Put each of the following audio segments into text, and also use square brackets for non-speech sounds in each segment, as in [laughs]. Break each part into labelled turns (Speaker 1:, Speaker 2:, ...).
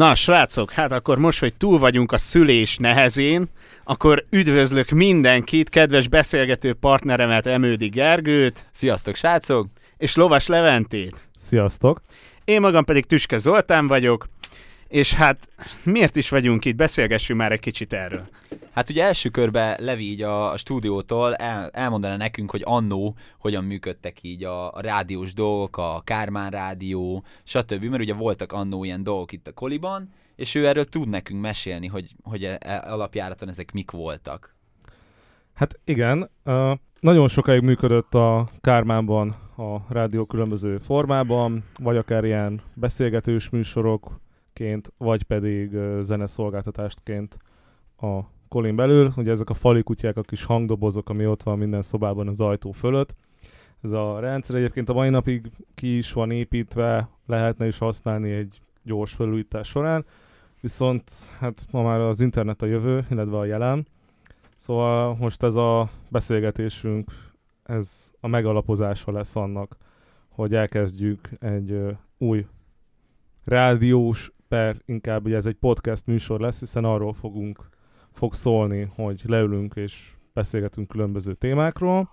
Speaker 1: Na, srácok, hát akkor most, hogy túl vagyunk a szülés nehezén, akkor üdvözlök mindenkit, kedves beszélgető partneremet, Emődi Gergőt.
Speaker 2: Sziasztok, srácok!
Speaker 1: És Lovas Leventét.
Speaker 3: Sziasztok!
Speaker 1: Én magam pedig Tüske Zoltán vagyok, és hát miért is vagyunk itt? Beszélgessünk már egy kicsit erről.
Speaker 2: Hát ugye első körben Levi így a, a stúdiótól el, elmondaná nekünk, hogy annó hogyan működtek így a, a rádiós dolgok, a Kármán rádió, stb. Mert ugye voltak annó ilyen dolgok itt a Koliban, és ő erről tud nekünk mesélni, hogy, hogy e, e, alapjáraton ezek mik voltak.
Speaker 3: Hát igen, uh, nagyon sokáig működött a Kármánban a rádió különböző formában, vagy akár ilyen beszélgetős műsorokként, vagy pedig zeneszolgáltatástként a Kolin belül. Ugye ezek a fali kutyák, a kis hangdobozok, ami ott van minden szobában az ajtó fölött. Ez a rendszer egyébként a mai napig ki is van építve, lehetne is használni egy gyors felújítás során, viszont hát ma már az internet a jövő, illetve a jelen. Szóval most ez a beszélgetésünk, ez a megalapozása lesz annak, hogy elkezdjük egy új rádiós, per inkább ugye ez egy podcast műsor lesz, hiszen arról fogunk fog szólni, hogy leülünk és beszélgetünk különböző témákról,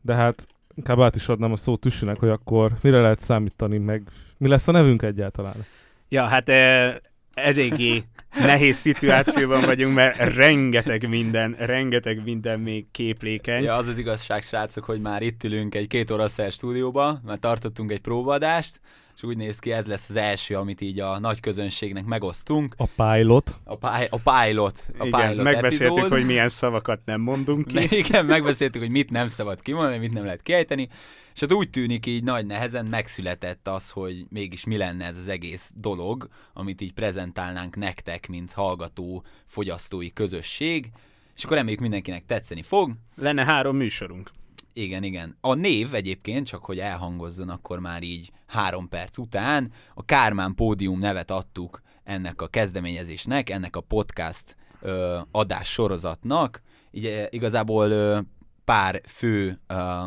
Speaker 3: de hát inkább át is adnám a szót Tüssinek, hogy akkor mire lehet számítani, meg mi lesz a nevünk egyáltalán?
Speaker 1: Ja, hát eh, eléggé nehéz szituációban vagyunk, mert rengeteg minden, rengeteg minden még képlékeny.
Speaker 2: Ja, az az igazság, srácok, hogy már itt ülünk egy két óra stúdióba, mert tartottunk egy próbaadást, és úgy néz ki, ez lesz az első, amit így a nagy közönségnek megosztunk.
Speaker 3: A pilot.
Speaker 2: A, pá- a pilot. A
Speaker 1: igen,
Speaker 2: pilot
Speaker 1: megbeszéltük,
Speaker 2: epizód.
Speaker 1: hogy milyen szavakat nem mondunk ki. [laughs]
Speaker 2: Igen, megbeszéltük, hogy mit nem szabad kimondani, mit nem lehet kiejteni, és hát úgy tűnik így nagy nehezen megszületett az, hogy mégis mi lenne ez az egész dolog, amit így prezentálnánk nektek, mint hallgató, fogyasztói közösség, és akkor reméljük mindenkinek tetszeni fog.
Speaker 1: Lenne három műsorunk.
Speaker 2: Igen, igen. A név egyébként, csak hogy elhangozzon akkor már így három perc után, a Kármán Pódium nevet adtuk ennek a kezdeményezésnek, ennek a podcast ö, adás sorozatnak. Így igazából ö, pár fő ö,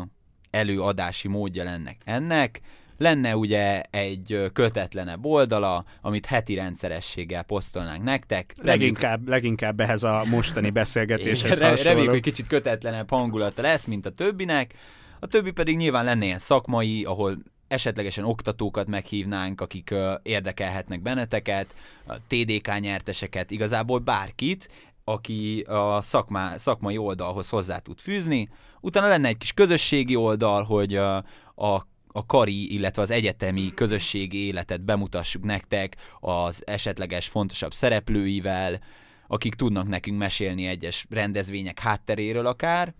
Speaker 2: előadási módja lennek ennek. Lenne ugye egy kötetlenebb oldala, amit heti rendszerességgel posztolnánk nektek.
Speaker 1: Leginkább, leginkább ehhez a mostani [laughs] beszélgetéshez
Speaker 2: Igen,
Speaker 1: hasonló.
Speaker 2: Reméljük, hogy kicsit kötetlenebb hangulata lesz, mint a többinek. A többi pedig nyilván lenne ilyen szakmai, ahol esetlegesen oktatókat meghívnánk, akik uh, érdekelhetnek benneteket, a TDK nyerteseket, igazából bárkit, aki a szakmá, szakmai oldalhoz hozzá tud fűzni. Utána lenne egy kis közösségi oldal, hogy uh, a a kari, illetve az egyetemi közösségi életet bemutassuk nektek az esetleges fontosabb szereplőivel, akik tudnak nekünk mesélni egyes rendezvények hátteréről akár.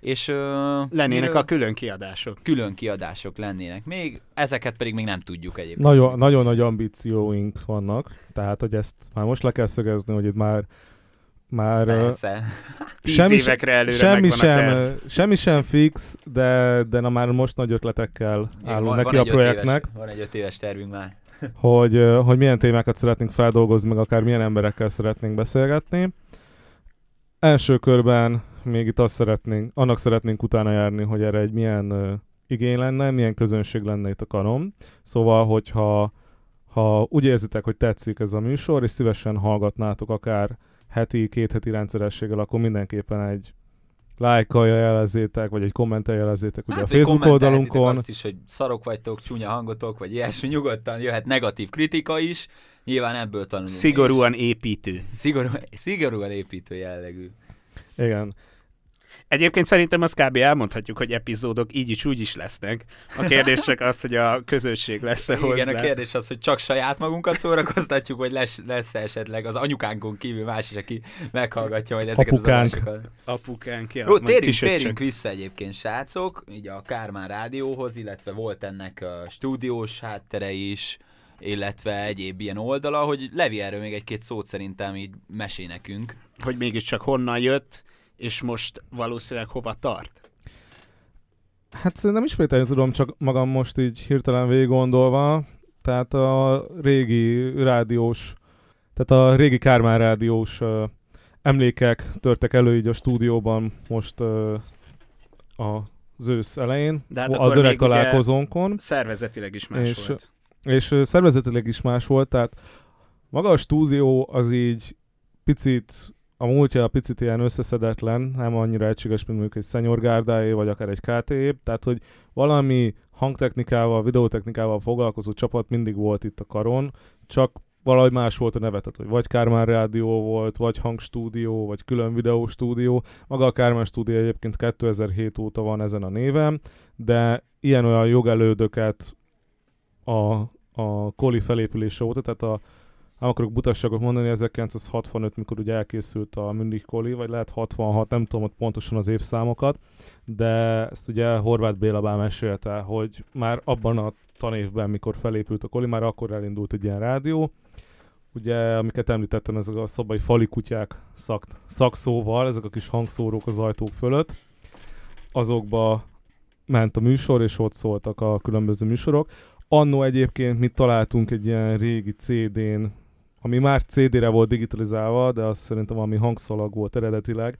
Speaker 2: És, uh,
Speaker 1: lennének miről? a külön kiadások.
Speaker 2: Külön kiadások lennének még, ezeket pedig még nem tudjuk egyébként.
Speaker 3: Nagyon, nagyon nagy ambícióink vannak, tehát hogy ezt már most le kell szögezni, hogy itt már már
Speaker 2: Persze. [laughs]
Speaker 1: Tíz semmi, évekre előre
Speaker 3: semmi
Speaker 1: sem,
Speaker 3: semmi sem fix, de, de na már most nagy ötletekkel állunk van, neki
Speaker 2: van
Speaker 3: a projektnek.
Speaker 2: Éves, van egy öt éves tervünk már. [laughs]
Speaker 3: hogy, hogy milyen témákat szeretnénk feldolgozni, meg akár milyen emberekkel szeretnénk beszélgetni. Első körben még itt azt szeretnénk, annak szeretnénk utána járni, hogy erre egy milyen uh, igény lenne, milyen közönség lenne itt a kanom. Szóval, hogyha ha úgy érzitek, hogy tetszik ez a műsor, és szívesen hallgatnátok akár heti, két heti rendszerességgel, akkor mindenképpen egy lájkalja jelezzétek, vagy egy kommentel jelezzétek ugye
Speaker 2: hát,
Speaker 3: a Facebook oldalunkon.
Speaker 2: azt is, hogy szarok vagytok, csúnya hangotok, vagy ilyesmi, nyugodtan jöhet negatív kritika is, nyilván ebből tanulunk.
Speaker 1: Szigorúan építő.
Speaker 2: Szigorú, szigorúan építő jellegű.
Speaker 3: Igen.
Speaker 1: Egyébként szerintem azt kb. elmondhatjuk, hogy epizódok így is úgy is lesznek. A kérdés csak az, hogy a közösség lesz-e hozzá.
Speaker 2: Igen, a kérdés az, hogy csak saját magunkat szórakoztatjuk, vagy lesz, lesz esetleg az anyukánkon kívül más is, aki meghallgatja majd ezeket
Speaker 3: Apukánk.
Speaker 2: az adásokat.
Speaker 1: Apukánk, ja,
Speaker 2: Jó, térjünk, térjünk vissza egyébként, srácok, így a Kármán rádióhoz, illetve volt ennek a stúdiós háttere is, illetve egyéb ilyen oldala, hogy Levi erről még egy-két szót szerintem így mesél nekünk.
Speaker 1: Hogy mégiscsak honnan jött, és most valószínűleg hova tart?
Speaker 3: Hát nem ismételni tudom, csak magam most így hirtelen végig gondolva. Tehát a régi rádiós, tehát a régi Kármán rádiós uh, emlékek törtek elő így a stúdióban most uh, az ősz elején,
Speaker 1: De hát
Speaker 3: az öreg találkozónkon.
Speaker 1: Szervezetileg is más
Speaker 3: és,
Speaker 1: volt.
Speaker 3: És szervezetileg is más volt, tehát Maga a stúdió az így picit, a múltja picit ilyen összeszedetlen, nem annyira egységes, mint mondjuk egy Senior Gárdáé, vagy akár egy KTE, tehát hogy valami hangtechnikával, videótechnikával foglalkozó csapat mindig volt itt a karon, csak valahogy más volt a neve, tehát hogy vagy Kármán Rádió volt, vagy hangstúdió, vagy külön videóstúdió. Maga a Kármán stúdió egyébként 2007 óta van ezen a néven, de ilyen-olyan jogelődöket a, a Koli felépülése óta, tehát a nem akarok butasságot mondani, 1965, mikor ugye elkészült a Mündig Koli, vagy lehet 66, nem tudom ott pontosan az évszámokat, de ezt ugye Horváth Béla bár mesélte, hogy már abban a tanévben, mikor felépült a Koli, már akkor elindult egy ilyen rádió, ugye, amiket említettem, ezek a szobai fali kutyák szak, szakszóval, ezek a kis hangszórók az ajtók fölött, azokba ment a műsor, és ott szóltak a különböző műsorok. Annó egyébként mi találtunk egy ilyen régi CD-n, ami már CD-re volt digitalizálva, de az szerintem valami hangszalag volt eredetileg,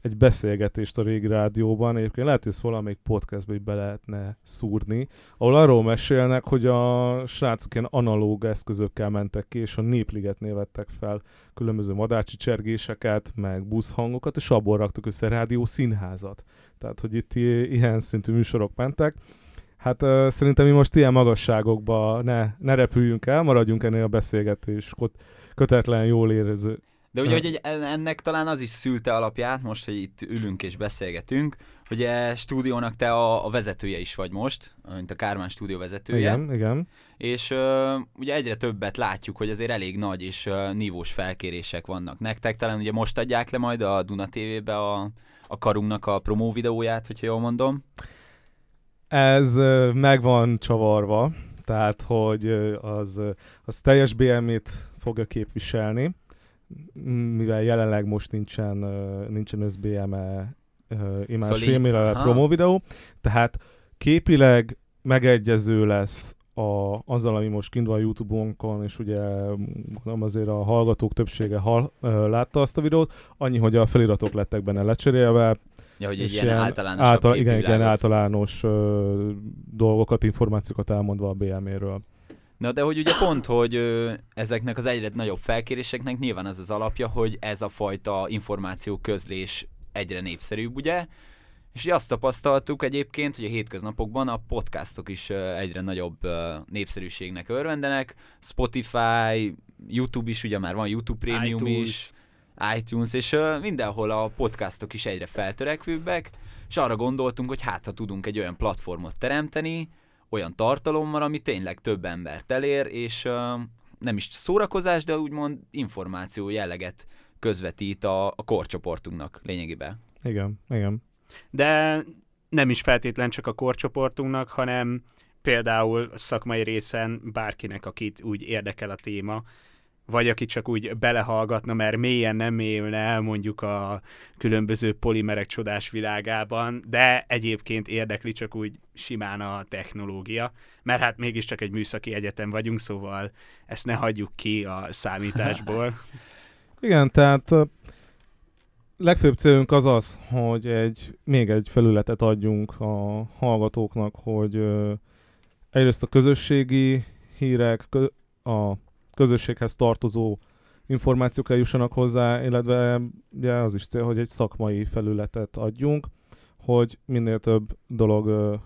Speaker 3: egy beszélgetést a régi rádióban, egyébként lehet, hogy ezt valamelyik podcastbe be lehetne szúrni, ahol arról mesélnek, hogy a srácok ilyen analóg eszközökkel mentek ki, és a Népligetnél vettek fel különböző madácsi csergéseket, meg buszhangokat, és abból raktak össze rádió színházat. Tehát, hogy itt ilyen szintű műsorok mentek. Hát uh, szerintem mi most ilyen magasságokba ne, ne repüljünk el, maradjunk ennél a beszélgetés kötetlen, jól érző,
Speaker 2: de ugye, hogy egy, ennek talán az is szülte alapját, most, hogy itt ülünk és beszélgetünk, hogy a stúdiónak te a, a vezetője is vagy most, mint a Kármán stúdió vezetője.
Speaker 3: Igen, igen.
Speaker 2: És uh, ugye egyre többet látjuk, hogy azért elég nagy és uh, nívós felkérések vannak nektek. Talán ugye most adják le majd a Duna TV-be a, a karunknak a promó videóját, hogyha jól mondom.
Speaker 3: Ez meg van csavarva, tehát hogy az, az teljes BM-it fogja képviselni mivel jelenleg most nincsen, nincsen összBME imás szóval film, illetve promo videó, tehát képileg megegyező lesz a, azzal, ami most kint van a YouTube-onkon, és ugye nem azért a hallgatók többsége hal, ö, látta azt a videót, annyi, hogy a feliratok lettek benne lecserélve,
Speaker 2: Ja, hogy egy ilyen, ilyen általános által,
Speaker 3: Igen, igen, általános ö, dolgokat, információkat elmondva a BM-ről.
Speaker 2: Na de hogy ugye pont, hogy ö, ezeknek az egyre nagyobb felkéréseknek nyilván az az alapja, hogy ez a fajta információ közlés egyre népszerűbb, ugye? És ugye azt tapasztaltuk egyébként, hogy a hétköznapokban a podcastok is egyre nagyobb népszerűségnek örvendenek. Spotify, YouTube is, ugye már van YouTube Premium iTunes. is, iTunes, és mindenhol a podcastok is egyre feltörekvőbbek, és arra gondoltunk, hogy hát ha tudunk egy olyan platformot teremteni, olyan tartalommal, ami tényleg több embert elér, és nem is szórakozás, de úgymond információ jelleget közvetít a, a korcsoportunknak lényegében.
Speaker 3: Igen, igen.
Speaker 1: De nem is feltétlen csak a korcsoportunknak, hanem például a szakmai részen bárkinek, akit úgy érdekel a téma, vagy aki csak úgy belehallgatna, mert mélyen nem mélyülne el mondjuk a különböző polimerek csodás világában, de egyébként érdekli csak úgy simán a technológia, mert hát mégiscsak egy műszaki egyetem vagyunk, szóval ezt ne hagyjuk ki a számításból. [laughs]
Speaker 3: Igen, tehát legfőbb célunk az az, hogy egy, még egy felületet adjunk a hallgatóknak, hogy egyrészt a közösségi hírek, a közösséghez tartozó információk eljussanak hozzá, illetve ugye az is cél, hogy egy szakmai felületet adjunk, hogy minél több dolog,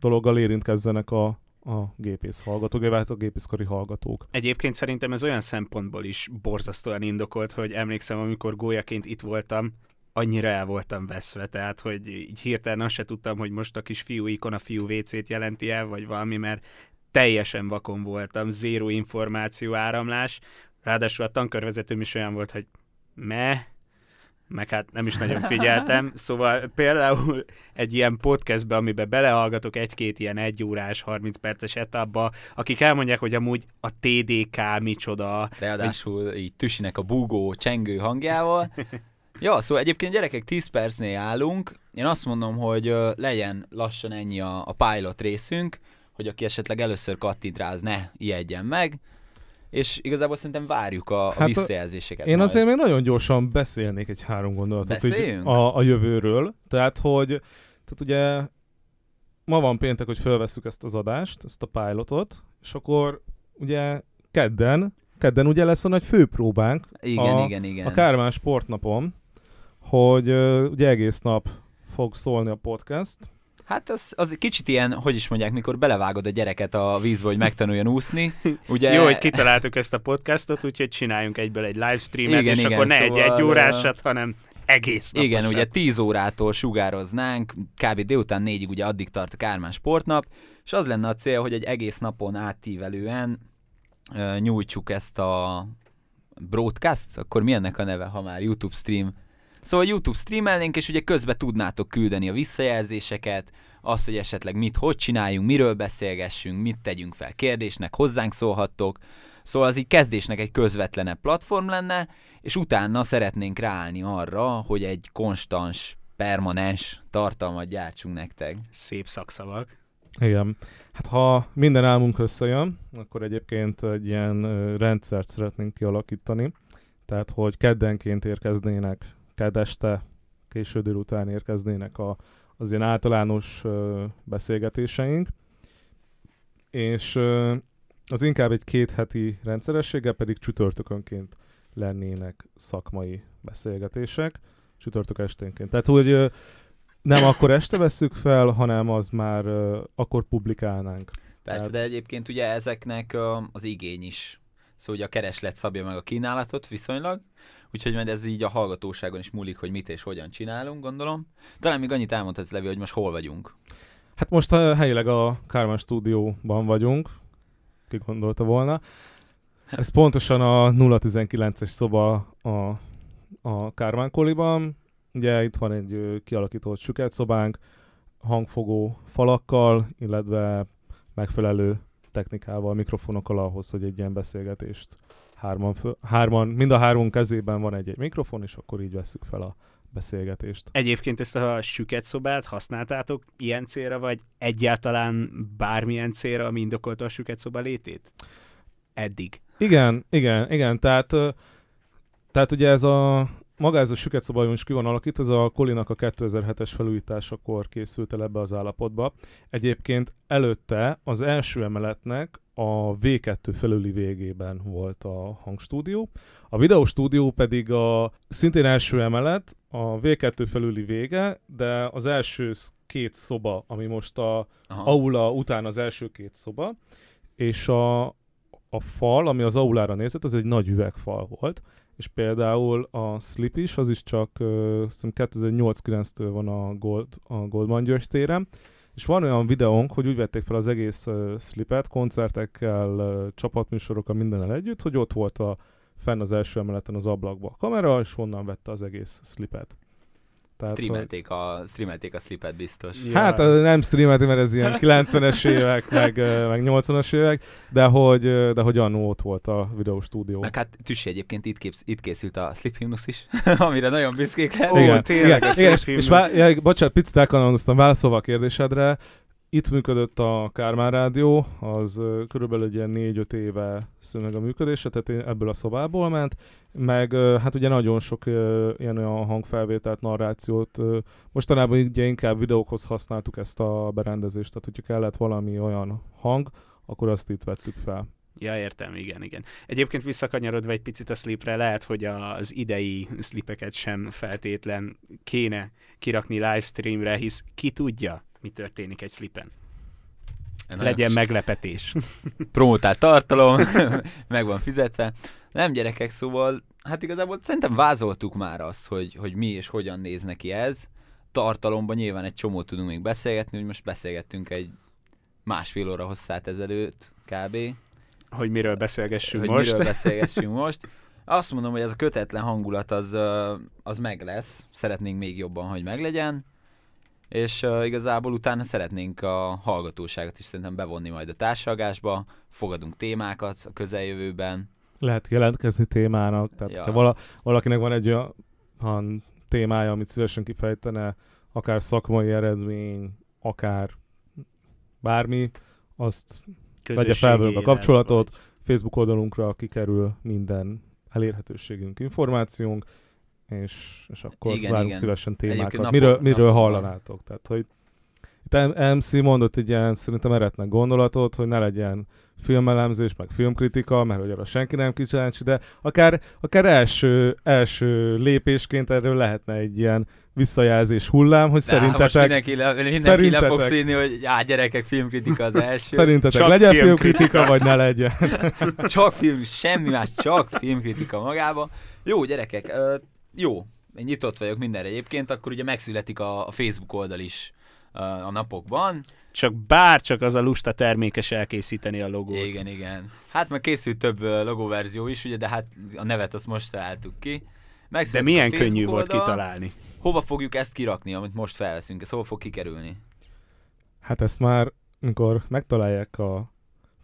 Speaker 3: dologgal érintkezzenek a, a gépész hallgatók, illetve a gépészkari hallgatók.
Speaker 1: Egyébként szerintem ez olyan szempontból is borzasztóan indokolt, hogy emlékszem, amikor gólyaként itt voltam, annyira el voltam veszve, tehát hogy így hirtelen azt se tudtam, hogy most a kis fiú ikon a fiú WC-t jelenti el, vagy valami, mert teljesen vakon voltam, zéró információ áramlás, ráadásul a tankörvezetőm is olyan volt, hogy me, meg hát nem is nagyon figyeltem, [laughs] szóval például egy ilyen podcastbe, amiben belehallgatok egy-két ilyen egyórás, 30 perces etapba, akik elmondják, hogy amúgy a TDK micsoda.
Speaker 2: Ráadásul egy... így tüsinek a búgó, csengő hangjával. [laughs] Ja, szóval egyébként gyerekek 10 percnél állunk. Én azt mondom, hogy legyen lassan ennyi a, a pilot részünk hogy aki esetleg először kattint rá, az ne ijedjen meg, és igazából szerintem várjuk a, hát a visszajelzéseket.
Speaker 3: Én majd. azért még nagyon gyorsan beszélnék egy három gondolatot a, a jövőről. Tehát, hogy tehát ugye ma van péntek, hogy felvesszük ezt az adást, ezt a pilotot, és akkor ugye kedden kedden ugye lesz a nagy főpróbánk
Speaker 2: Igen,
Speaker 3: a,
Speaker 2: igen, igen.
Speaker 3: a Kármán sportnapon, hogy ugye egész nap fog szólni a podcast.
Speaker 2: Hát az, az kicsit ilyen, hogy is mondják, mikor belevágod a gyereket a vízbe, hogy megtanuljon úszni. Ugye,
Speaker 1: Jó, hogy kitaláltuk ezt a podcastot, úgyhogy csináljunk egyből egy livestreamet,
Speaker 2: Igen,
Speaker 1: és
Speaker 2: igen,
Speaker 1: akkor ne egy
Speaker 2: szóval,
Speaker 1: egy órásat, hanem egész naposat.
Speaker 2: Igen, ugye 10 órától sugároznánk, kb. délután négyig ugye addig tart a Kármán sportnap, és az lenne a cél, hogy egy egész napon átívelően uh, nyújtsuk ezt a broadcast, akkor mi ennek a neve, ha már YouTube stream? Szóval YouTube streamelnénk, és ugye közben tudnátok küldeni a visszajelzéseket, azt, hogy esetleg mit, hogy csináljunk, miről beszélgessünk, mit tegyünk fel kérdésnek, hozzánk szólhattok. Szóval az így kezdésnek egy közvetlenebb platform lenne, és utána szeretnénk ráállni arra, hogy egy konstans, permanens tartalmat gyártsunk nektek.
Speaker 1: Szép szakszavak.
Speaker 3: Igen. Hát ha minden álmunk összejön, akkor egyébként egy ilyen rendszert szeretnénk kialakítani. Tehát, hogy keddenként érkeznének, kedd este, késő délután érkeznének a, az ilyen általános ö, beszélgetéseink, és ö, az inkább egy két heti rendszerességgel pedig csütörtökönként lennének szakmai beszélgetések, csütörtök esténként. Tehát, hogy ö, nem akkor este vesszük fel, hanem az már ö, akkor publikálnánk.
Speaker 2: Persze,
Speaker 3: Tehát-
Speaker 2: de egyébként ugye ezeknek ö, az igény is. Szóval ugye a kereslet szabja meg a kínálatot viszonylag, úgyhogy majd ez így a hallgatóságon is múlik, hogy mit és hogyan csinálunk, gondolom. Talán még annyit elmondhatsz, Levi, hogy most hol vagyunk.
Speaker 3: Hát most ö, helyileg a Kármán stúdióban vagyunk, ki gondolta volna. Ez pontosan a 019-es szoba a, a Kármán koliban. Ugye itt van egy kialakított süket szobánk, hangfogó falakkal, illetve megfelelő technikával, mikrofonokkal ahhoz, hogy egy ilyen beszélgetést hárman, föl, hárman mind a három kezében van egy-egy mikrofon, és akkor így vesszük fel a beszélgetést.
Speaker 1: Egyébként ezt a süket szobát használtátok ilyen célra, vagy egyáltalán bármilyen célra, ami indokolta a süket szoba létét? Eddig.
Speaker 3: Igen, igen, igen, tehát, tehát ugye ez a maga ez a süket szoba, most ki van alakítva, ez a Kolinak a 2007-es felújításakor készült el ebbe az állapotba. Egyébként előtte az első emeletnek a V2 felüli végében volt a hangstúdió, a videóstúdió pedig a szintén első emelet, a V2 felüli vége, de az első két szoba, ami most a
Speaker 2: Aha.
Speaker 3: aula után az első két szoba, és a, a fal, ami az aulára nézett, az egy nagy üvegfal volt, és például a Slip is, az is csak uh, 2008-9-től van a, Gold, a Goldman György téren, és van olyan videónk, hogy úgy vették fel az egész uh, Slipet, koncertekkel, uh, csapatműsorokkal, mindennel együtt, hogy ott volt a fenn az első emeleten az ablakba a kamera, és onnan vette az egész Slipet. Hogy-
Speaker 2: Streamelték a, streamelték a slipet biztos.
Speaker 1: Ja.
Speaker 3: Hát nem streamelti, mert ez ilyen [laughs] 90-es évek, meg, meg 80-as évek, de hogy, de hogy annó ott volt a videóstúdió.
Speaker 2: Meg hát Tüssi egyébként itt, képz, itt készült a Slip Hymnus is, [laughs] amire nagyon büszkék lehet.
Speaker 1: Ó,
Speaker 3: igen,
Speaker 1: tényleg,
Speaker 3: igen,
Speaker 1: a
Speaker 3: igen, és, és vá, ja, bocsánat, picit elkanaloztam, válaszolva a kérdésedre, itt működött a Kármán Rádió, az körülbelül egy ilyen 4-5 éve szűn meg a működése, tehát ebből a szobából ment, meg hát ugye nagyon sok ilyen olyan hangfelvételt, narrációt, mostanában ugye inkább videókhoz használtuk ezt a berendezést, tehát hogyha kellett valami olyan hang, akkor azt itt vettük fel.
Speaker 1: Ja, értem, igen, igen. Egyébként visszakanyarodva egy picit a slipre, lehet, hogy az idei slipeket sem feltétlen kéne kirakni livestreamre, hisz ki tudja, mi történik egy slipen. Legyen meglepetés. [laughs]
Speaker 2: promotált tartalom, [laughs] meg van fizetve. Nem gyerekek, szóval hát igazából szerintem vázoltuk már azt, hogy, hogy mi és hogyan néz neki ez. Tartalomban nyilván egy csomót tudunk még beszélgetni, hogy most beszélgettünk egy másfél óra hosszát ezelőtt kb.
Speaker 1: hogy miről beszélgessünk
Speaker 2: hogy
Speaker 1: most.
Speaker 2: miről [laughs] beszélgessünk most. Azt mondom, hogy ez a kötetlen hangulat az, az meg lesz. Szeretnénk még jobban, hogy meglegyen. És uh, igazából utána szeretnénk a hallgatóságot is szerintem bevonni majd a társalgásba. Fogadunk témákat a közeljövőben.
Speaker 3: Lehet jelentkezni témának, tehát
Speaker 2: Ja.
Speaker 3: ha vala, valakinek van egy olyan témája, amit szívesen kifejtene, akár szakmai eredmény, akár bármi, azt vegye fel velünk a kapcsolatot.
Speaker 1: élet,
Speaker 3: Facebook oldalunkra kikerül minden elérhetőségünk, információnk, és, és akkor
Speaker 2: Igen,
Speaker 3: várunk
Speaker 2: igen.
Speaker 3: szívesen
Speaker 2: Egyébként
Speaker 3: témákat.
Speaker 2: napon-
Speaker 3: miről, miről
Speaker 2: napon van.
Speaker 3: hallanátok? Tehát, hogy Itt MC mondott egy ilyen szerintem eretnek gondolatot, hogy ne legyen filmelemzés, meg filmkritika, mert hogy arra senki nem kíváncsi, de akár, akár első, első lépésként erről lehetne egy ilyen visszajelzés hullám, hogy
Speaker 2: De most
Speaker 3: szerintetek,
Speaker 2: mindenki, le, mindenki
Speaker 3: szerintetek-
Speaker 2: le fog színni, hogy á, gyerekek, filmkritika az [laughs] első.
Speaker 3: szerintetek
Speaker 1: Csak
Speaker 3: legyen
Speaker 1: filmkritika.
Speaker 3: vagy ne legyen. [laughs]
Speaker 2: csak film, semmi más, csak filmkritika magába. Jó, gyerekek, jó, én nyitott vagyok mindenre egyébként, akkor ugye megszületik a, a Facebook oldal is a napokban.
Speaker 1: Csak bár csak az a lusta termékes elkészíteni a logót.
Speaker 2: Igen, igen. Hát meg készült több logóverzió is, ugye, de hát a nevet azt most találtuk ki.
Speaker 1: De milyen könnyű volt
Speaker 2: oldal.
Speaker 1: kitalálni.
Speaker 2: Hova fogjuk ezt kirakni, amit most felveszünk? Ez hova fog kikerülni?
Speaker 3: Hát ezt már, amikor megtalálják a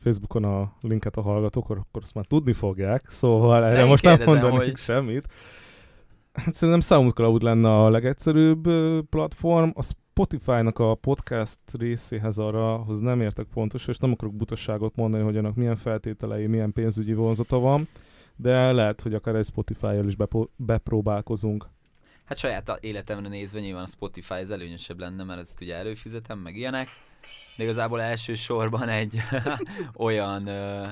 Speaker 3: Facebookon a linket a hallgatók, akkor azt már tudni fogják, szóval erre most nem mondanék
Speaker 2: hogy-
Speaker 3: semmit. Hát szerintem SoundCloud lenne a legegyszerűbb platform. A Spotify-nak a podcast részéhez arra, hoz nem értek pontos, és nem akarok butaságot mondani, hogy annak milyen feltételei, milyen pénzügyi vonzata van, de lehet, hogy akár egy Spotify-jal is bepo- bepróbálkozunk.
Speaker 2: Hát saját életemre nézve nyilván a Spotify ez előnyösebb lenne, mert ezt ugye előfizetem, meg ilyenek. De igazából elsősorban egy [laughs] olyan, ö,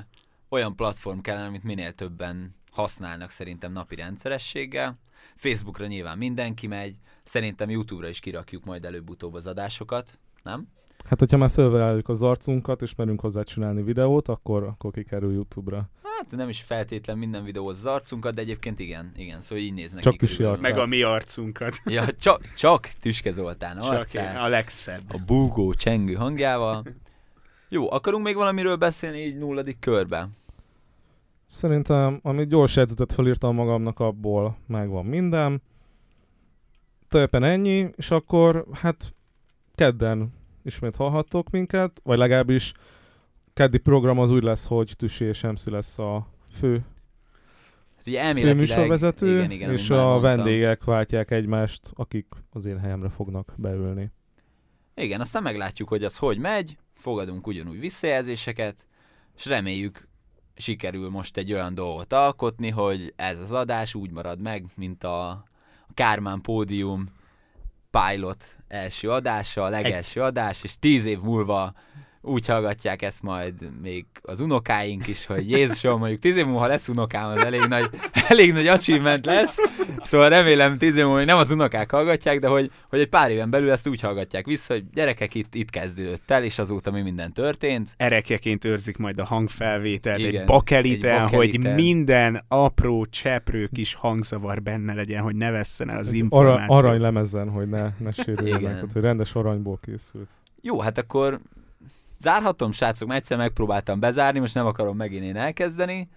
Speaker 2: olyan platform kellene, amit minél többen használnak szerintem napi rendszerességgel. Facebookra nyilván mindenki megy, szerintem YouTube-ra is kirakjuk majd előbb-utóbb az adásokat, nem?
Speaker 3: Hát, hogyha már felveljük az arcunkat, és merünk hozzá csinálni videót, akkor, akkor kikerül YouTube-ra.
Speaker 2: Hát nem is feltétlen minden videóhoz az arcunkat, de egyébként igen, igen, szóval így néznek
Speaker 3: Csak Tüsi arcát.
Speaker 1: Meg a mi arcunkat. [laughs]
Speaker 2: Ja, csak, csak Tüske Zoltán
Speaker 1: Csak
Speaker 2: arcán.
Speaker 1: én, a legszebb.
Speaker 2: a búgó csengő hangjával. [laughs] Jó, akarunk még valamiről beszélni így nulladik körben?
Speaker 3: Szerintem, amit gyors jegyzetet felírtam magamnak, abból megvan minden. Tulajdonképpen ennyi, és akkor hát kedden ismét hallhattok minket, vagy legalábbis keddi program az úgy lesz, hogy Tüsi és MC lesz a fő
Speaker 2: Hát ugye elméletileg...
Speaker 3: főműsorvezető,
Speaker 2: igen, igen,
Speaker 3: és a
Speaker 2: mondtam.
Speaker 3: vendégek váltják egymást, akik az én helyemre fognak beülni.
Speaker 2: Igen, aztán meglátjuk, hogy az hogy megy, fogadunk ugyanúgy visszajelzéseket, és reméljük sikerül most egy olyan dolgot alkotni, hogy ez az adás úgy marad meg, mint a, Kármán Pódium pilot első adása, a legelső adás, és tíz év múlva úgy hallgatják ezt majd még az unokáink is, hogy Jézusom, mondjuk tíz év múlva ha lesz unokám, az elég nagy, [laughs] elég nagy achievement lesz, szóval remélem tíz év múlva még nem az unokák hallgatják, de hogy, hogy egy pár éven belül ezt úgy hallgatják vissza, hogy gyerekek itt, itt kezdődött el, és azóta mi minden történt.
Speaker 1: Erekjeként őrzik majd a hangfelvételt,
Speaker 2: Igen,
Speaker 1: egy bakeliten,
Speaker 2: egy
Speaker 1: hogy
Speaker 2: bakeliten.
Speaker 1: minden apró, cseprő kis hangzavar benne legyen, hogy ne vesszen el az
Speaker 3: Egy
Speaker 1: információ.
Speaker 3: Ara, aranylemezen, hogy ne, ne sérüljen meg,
Speaker 2: Igen.
Speaker 3: tehát hogy rendes aranyból készült.
Speaker 2: Jó, hát akkor zárhatom, srácok, mert egyszer megpróbáltam bezárni, most nem akarom megint én elkezdeni.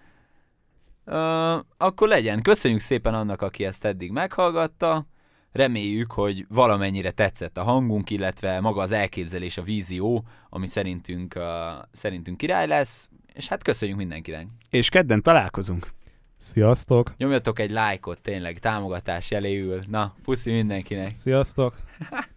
Speaker 2: Uh, akkor legyen. Köszönjük szépen annak, aki ezt eddig meghallgatta. Reméljük, hogy valamennyire tetszett a hangunk, illetve maga az elképzelés, a vízió, ami szerintünk, uh, szerintünk király lesz. És hát köszönjük mindenkinek.
Speaker 1: És kedden találkozunk.
Speaker 3: Sziasztok!
Speaker 2: Nyomjatok egy lájkot, tényleg támogatás jeléül. Na, puszi mindenkinek.
Speaker 3: Sziasztok! [laughs]